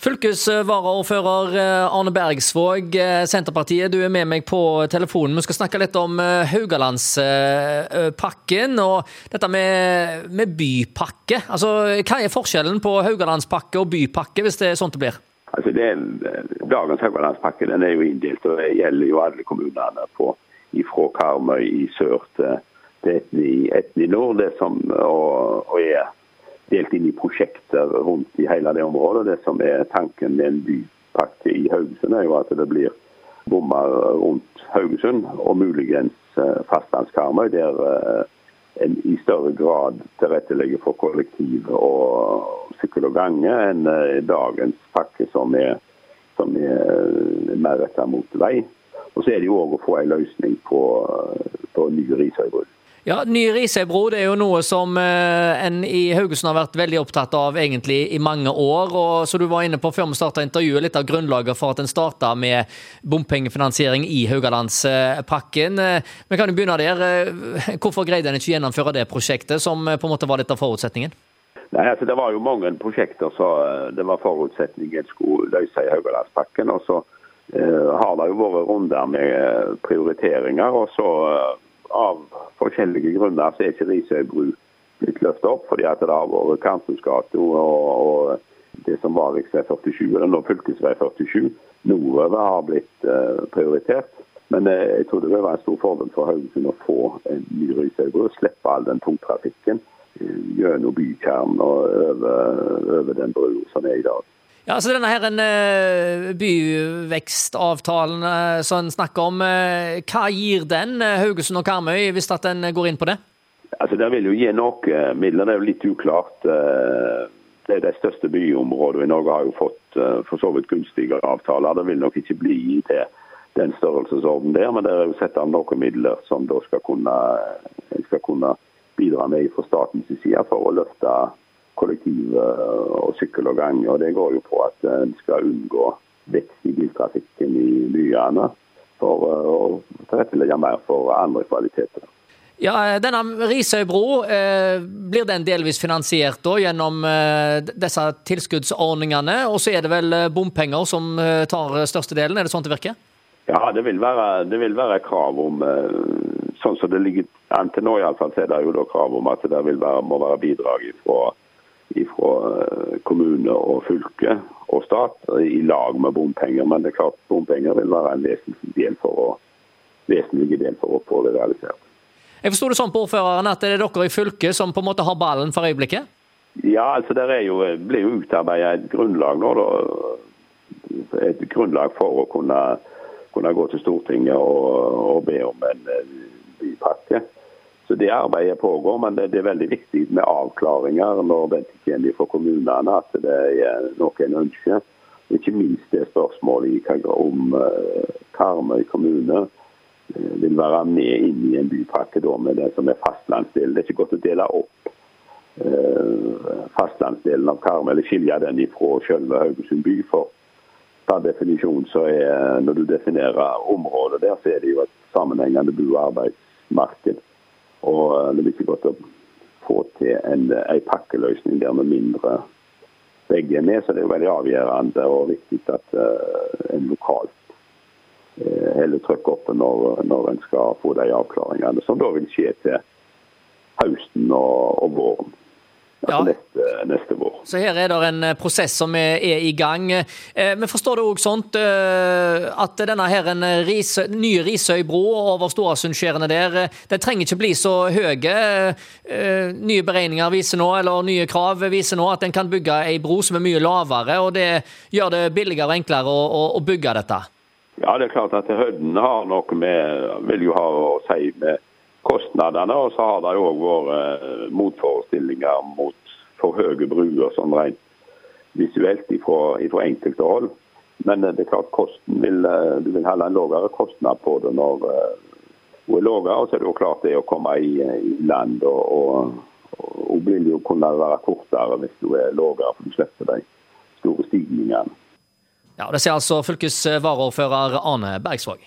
Fylkesvaraordfører eh, Arne Bergsvåg, eh, Senterpartiet, du er med meg på telefonen. Vi skal snakke litt om eh, Haugalandspakken og dette med, med, bypakke. Altså, hva er forskjellen på Haugalandspakke og bypakke, hvis det er sånn det blir? Altså det, dagens Haugalandspakke den er jo inndelt og gjelder jo alle kommunene på, fra Karmøy i sør til, til Etni, i nord. Det som, og, og er delt inn i prosjekter rundt i hele det området. Det som er tanken med en bypakke i Haugesund, er jo at det blir bommer rundt Haugesund, og muligens eh, fastlandskarmøy, der eh, en i større grad tilrettelegger for kollektiv og sykkel og gange enn eh, dagens pakke, som er, som er mer retta mot vei. Og så er det jo òg å få en løsning på, på ny Risøybru. Ja, Ny Risøybro er jo noe som eh, en i Haugesund har vært veldig opptatt av egentlig i mange år. og så Du var inne på før vi starta intervjuet litt av grunnlaget for at en starta med bompengefinansiering i Haugalandspakken. Eh, vi kan jo begynne der. Eh, hvorfor greide en ikke gjennomføre det prosjektet, som på en måte var litt av forutsetningen? Nei, altså Det var jo mange prosjekter som det var forutsetningen skulle løse i Haugalandspakken. og så har det jo vært runder med prioriteringer. og så av forskjellige grunner så er ikke Risøy bru blitt løftet opp, fordi at det har vært Karmsens gate og, og, det som var rv. 47, eller nå fv. 47, nordover har blitt uh, prioritert. Men uh, jeg tror det vil være en stor fordel for Haugesund å få en ny Risøybru. Slippe all den tungtrafikken uh, gjennom bykjernen og over, over den brua som er i dag. Ja, så denne her eh, byvekstavtalen eh, som en snakker om, eh, hva gir den Haugesund og Karmøy, hvis at en går inn på det? Altså, Det vil jo gi noe midler, det er jo litt uklart. Det er de største byområdene i Norge har jo fått for så vidt gunstigere avtaler. Det vil nok ikke bli til den størrelsesorden der, men det er jo satt av noen midler som da skal kunne, skal kunne bidra med fra statens side for å løfte kollektiv og sykkel og gange. og Det går jo på at en skal unngå vekst i biltrafikken i byene for å tilrettelegge mer for andre kvaliteter. Ja, denne Risøy bro, eh, blir den delvis finansiert da, gjennom eh, disse tilskuddsordningene? Og så er det vel eh, bompenger som eh, tar størstedelen, er det sånn det virker? Ja, det vil være, det vil være krav om eh, Sånn som det ligger an til nå, iallfall, så er det jo da krav om at det være, må være bidrag fra fra eh, kommune og fylke og stat i lag med bompenger. Men det er klart bompenger vil være en vesentlig del for å, vesentlig del for å få det realisert. Jeg forsto det sånn på ordføreren at det er dere i fylket som på en måte har ballen for øyeblikket? Ja, altså det blir jo utarbeidet et grunnlag nå. Et grunnlag for å kunne, kunne gå til Stortinget og, og be om en bypakke. Så Det arbeidet pågår, men det, er veldig viktig med avklaringer når det er tilgjengelig for kommunene at det er noe en ønsker. Ikke minst det spørsmålet om uh, Karmøy kommune uh, vil være med inn i en bypakke da, med det som er fastlandsdelen. Det er ikke godt å dele opp uh, fastlandsdelen av Karmøy, eller skille den ifra selve Haugesund by. for per definisjon så er, Når du definerer området der, så er det jo et sammenhengende bo- og arbeidsmarked. Og eh, det blir ikke godt å få til en, en pakkeløsning der med mindre begge er med. Så det er jo veldig avgjørende og viktig at uh, en lokalt uh, holder trykk oppe når, når en skal få de avklaringene, som da vil skje til høsten og, og våren. Altså ja. neste, neste, vår. Så her er det en eh, prosess som er, er i gang. Eh, vi forstår det òg sånt eh, at denne her en ris, nye Risøybro over Storasundskjærene der, den trenger ikke bli så høye. Eh, nye beregninger viser nå, eller nye krav viser nå at en kan bygge ei bro som er mye lavere, og det gjør det billigere og enklere å, å, å bygge dette. Ja, det er klart at høyden har noe med, vil jo ha å si med kostnadene. Og så har det òg vært eh, motforestillinger mot for høye bruer sånn rent visuelt fra enkelte hold. Men eh, det er klart kosten vil, eh, du vil holde en lavere kostnad på det når hun er lavere. Og så er det jo klart det å komme i, i land og, og, og vil jo kunne være kortere hvis du er lavere, for du slipper de store stigningene. Ja, Det sier altså fylkesvaraordfører Arne Bergsvåg.